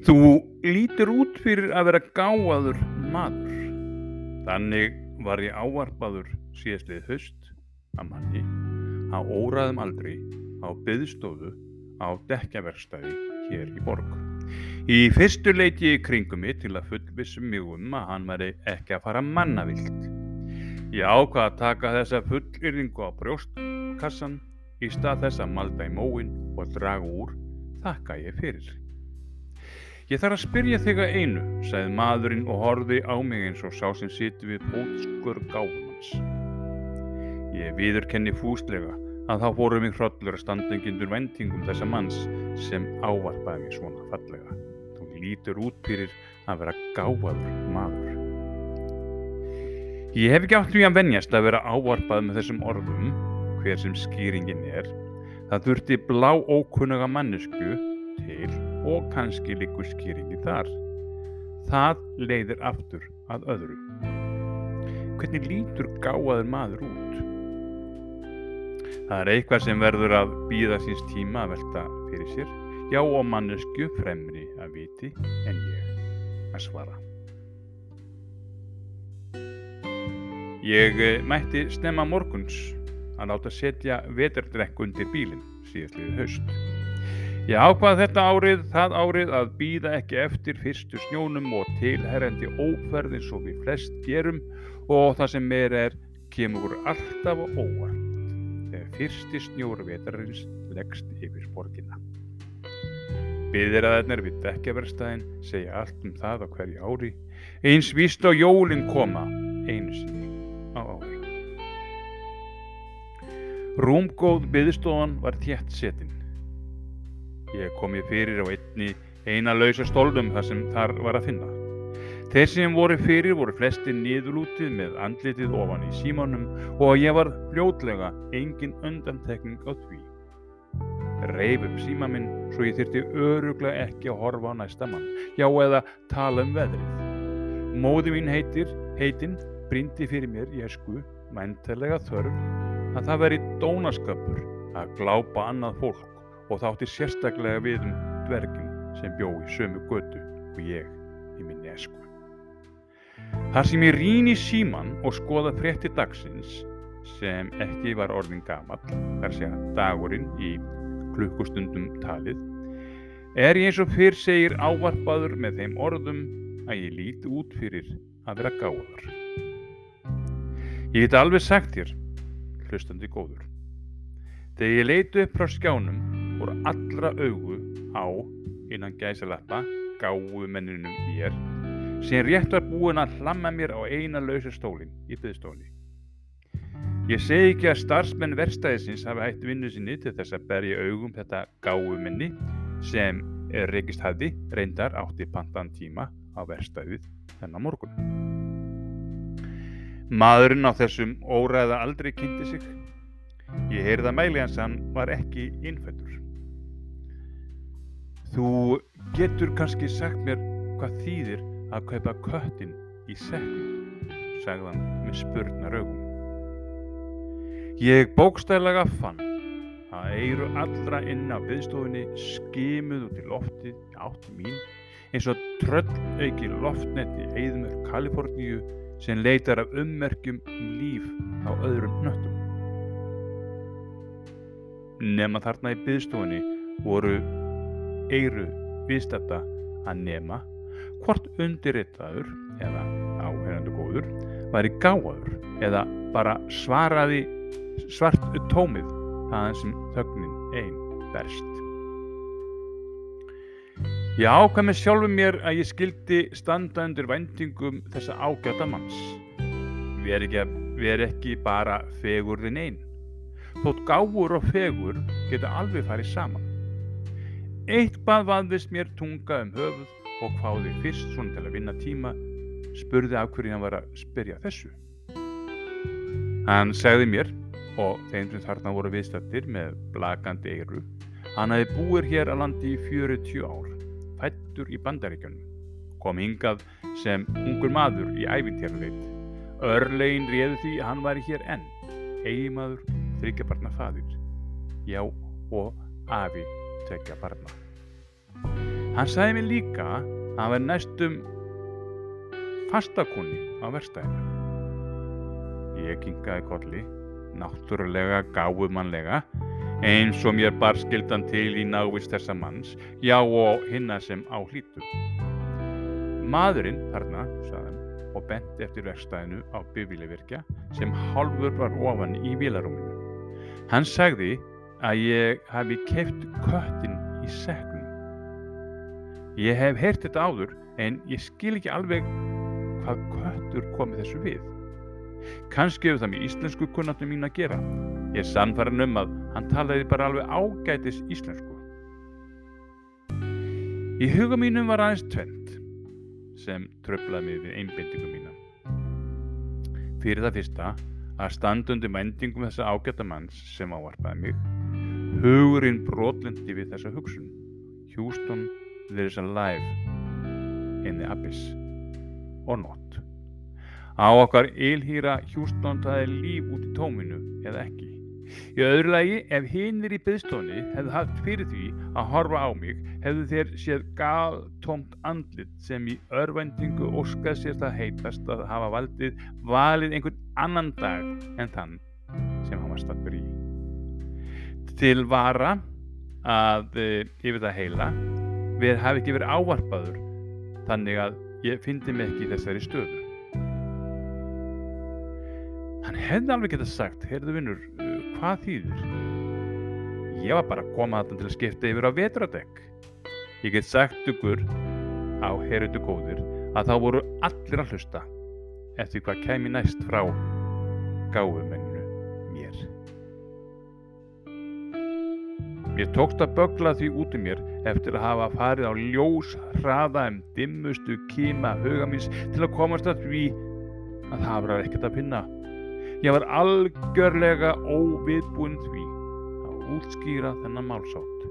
Þú lítur út fyrir að vera gáfaður maður. Þannig var ég ávarpaður síðastlið höst að manni á óraðum aldri á byðstofu á dekkjaverkstæði hér í borg. Í fyrstu leiti ég kringum mig til að fullvissum mig um að hann væri ekki að fara mannavilt. Ég ákvað að taka þessa fullyrðingu á brjóstkassan í stað þess að malda í móin og draga úr þakka ég fyrir. Ég þarf að spyrja þig að einu, sagði maðurinn og horfi á mig eins og sá sem siti við bótskur gáfumans. Ég viðurkenni fúslega að þá fórum mig hrollur að standengindur vendingum þessa manns sem ávarpaði mig svona fallega. Þú lítur út fyrir að vera gáfaður maður. Ég hef ekki átt því að venjast að vera ávarpað með þessum orðum, hver sem skýringin er. Það þurfti blá ókunnuga mannesku til og kannski líkur skýringi þar. Það leiðir aftur að öðru. Hvernig lítur gáðaður maður út? Það er eitthvað sem verður að býða síns tíma að velta fyrir sér. Já og mannesku fremri að viti en ég að svara. Ég eh, mætti snemma morguns að láta setja vetardrekk undir bílinn síðastliðið haust. Ég ákvað þetta árið, það árið að býða ekki eftir fyrstu snjónum og tilherrendi óferð eins og við flest gerum og það sem meir er kemur alltaf og óvart þegar fyrsti snjór vetarins leggst yfir borgina. Byðiraðarnir við dekkjaverstæðin segja allt um það á hverju ári, eins víst á jólinn koma sinni á ári. Rúmgóð byðstofan var þétt setin. Ég kom ég fyrir á einni eina lausa stólnum þar sem þar var að finna. Þeir sem voru fyrir voru flesti niðurlútið með andlitið ofan í símanum og ég var fljótlega engin undantekning á því. Reif upp síma minn svo ég þyrti öruglega ekki að horfa á næsta mann, já eða tala um veðrið. Móði mín heitir, heitinn, brindi fyrir mér í esku, mæntalega þörf, að það veri dónaskapur að glápa annað fólk og þátti sérstaklega við um dvergin sem bjó í sömu götu og ég í minni esku. Þar sem ég rýn í síman og skoða frétti dagsins sem ekki var orðin gamall, þar sé að dagurinn í klukkustundum talið, er ég eins og fyrr segir ávarpaður með þeim orðum að ég líti út fyrir að vera gáðar. Ég get alveg sagt þér, hlustandi góður, þegar ég leitu upp frá skjánum voru allra augu á, innan gæsalappa, gáðu menninum mér, sem rétt var búin að hlamma mér á eina lausa stólinn í byggðstóli. Ég segi ekki að starfsmenn verstaðisins hafi hægt vinnu sinni til þess að berja augum þetta gáðu minni sem rekist hafði reyndar átti pantan tíma á verstaðið þennan morgun. Maðurinn á þessum óræða aldrei kynnti sig. Ég heyrði að mæli hans hann var ekki innfættur. Þú getur kannski sagt mér hvað þýðir að kaupa köttin í sekkum, sagði hann með spurnar augum. Ég bókstæðlega fann að eiru allra inn á byggstofinni skimuð út í loftið átt mín eins og tröll auki loftnetti eðmur Kaliforníu sem leitar af ummerkjum um líf á öðrum hnöttum. Nema þarna í byggstofinni voru eiru viðstætta að nema hvort undirritaður eða áhengandu góður væri gáður eða bara svaraði svart tómið þaðan sem þögnin einn berst. Ég ákvað með sjálfum mér að ég skildi standa undir vendingum þessa ágæta manns. Veri ekki, veri ekki bara fegurðin einn. Þótt gáfur og fegur geta alveg farið saman. Eitthvað vaðist mér tunga um höfuð og hváði fyrst svona til að vinna tíma, spurði af hverju hann var að spyrja þessu. Hann segði mér, og þeim sem þarna voru viðstættir með blakandi eiru, hann hefði búið hér að landi í 40 ár, fættur í bandaríkjunum, kom hingað sem ungur maður í æfintérleit. Örlegin réði því að hann væri hér enn, eigimaður, þryggjabarna fadir, já og afi tekja barna. Hann sagði mér líka að hann var næstum fastakonni á verstæðinu. Ég kinkaði kolli, náttúrulega gáðumannlega, eins og mér bar skildan til í návist þessa manns, já og hinna sem á hlítu. Maðurinn, þarna, sagði hann, og benti eftir verkstæðinu á bifílevirkja sem hálfur var ofan í vilarúminu. Hann sagði að ég hafi keft köttin í segnum. Ég hef heyrt þetta áður en ég skil ekki alveg hvað köttur komið þessu við. Kannski hefur það með íslensku kunnáttum mín að gera. Ég er sannfæran um að hann talaði bara alveg ágætis íslensku. Í huga mínum var aðeins tvent sem tröflaði mig við einbindingum mína. Fyrir það fyrsta að standundum endingum þessa ágæta manns sem ávarpaði mig, hugurinn brotlindi við þessa hugsun. Houston, there is a life in the abyss or not. Á okkar ylhýra er líf út í tóminu eða ekki. Í öðru lagi, ef hinnir í byðstofni hefðu haft fyrir því að horfa á mig, hefðu þeir séð galtómt andlit sem í örvendingu óskað sér það heitast að hafa valdið valið einhvern annan dag en þann sem hann var stattur í. Til vara að yfir það heila við hafi ekki verið ávarpaður þannig að ég fyndi mig ekki í þessari stöðu. Hann hefði alveg getað sagt, heyrðu vinnur, hvað þýðir? Ég var bara að koma þarna til að skipta yfir á vetradekk. Ég get sagt ykkur á heyrðu góðir að þá voru allir að hlusta eftir hvað kemi næst frá gáfumenninu Mér tókst að bögla því út um mér eftir að hafa farið á ljós hraða um dimmustu kima huga míns til að komast að því að það var ekkert að pinna. Ég var algjörlega óviðbúinn því að útskýra þennan málsátt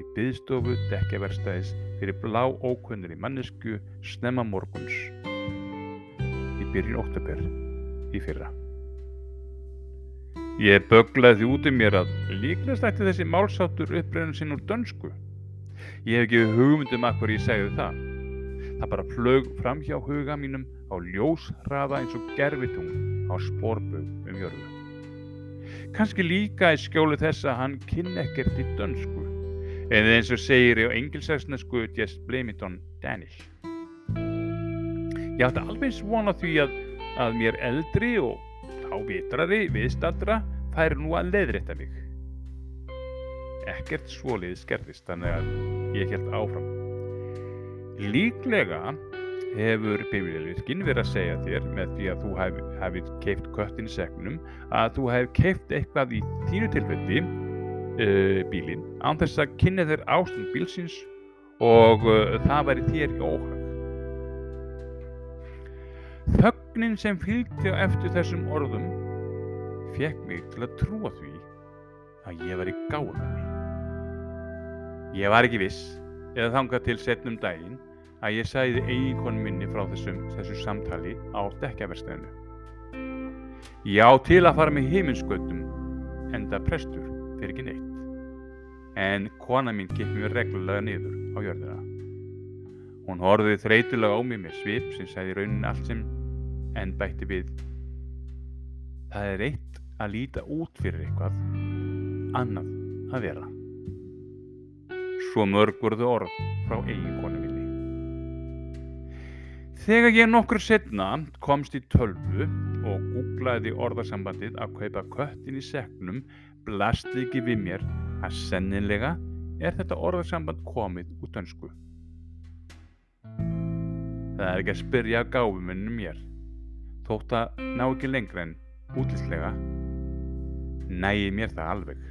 í byðstofu dekkjaverstæðis fyrir blá ókunnir í mannesku snemma morguns í byrjun oktober í fyrra. Ég böglaði út um mér að líklegast ætti þessi málsáttur uppröðun sinn úr dönsku. Ég hef ekki hugmyndum að hvað ég segði það. Það bara flög fram hjá huga mínum á ljóshraða eins og gerfitungn á spórbög um jörðu. Kanski líka í skjólu þess að hann kynni ekkert í dönsku, eða eins og segir á engilsaksnesku just blame it on Danish. Ég átti alveg svona því að, að mér eldri og þá vitrari viðstaldra fær nú að leðrætta mig. Ekkert svolítið skerðist þannig að ég held áfram. Líklega hefur bifrjálvirkinn verið að segja þér með því að þú hef keift köttin í segnum að þú hefði keift eitthvað í þínu tilfelli uh, bílinn án þess að kynna þér ástund bílsins og uh, það væri þér í óhag. Þögnin sem fylgdi á eftir þessum orðum fekk mig til að trúa því að ég var í gáðunni. Ég var ekki viss eða þangað til setnum daginn að ég sæði eiginkonu minni frá þessum, þessu samtali á dekkjaverstæðinu. Ég á til að fara með heiminskautum enda prestur fyrir ekki neitt. En kona mín kippi mér reglulega niður á jörðina. Hún horfiði þreytulega á mig með svip sem sæði raunin allt sem en bætti við. Það er eitt að líta út fyrir eitthvað, annað að vera. Svo mörg voruð orð frá eiginkonu minni. Þegar ég nokkur setna komst í tölvu og googlaði orðarsambandið að kaupa köttin í seknum blasti ekki við mér að sennilega er þetta orðarsamband komið úr dönsku. Það er ekki að spyrja gáfumennum mér, þótt að ná ekki lengra en útlýslega nægi mér það alveg.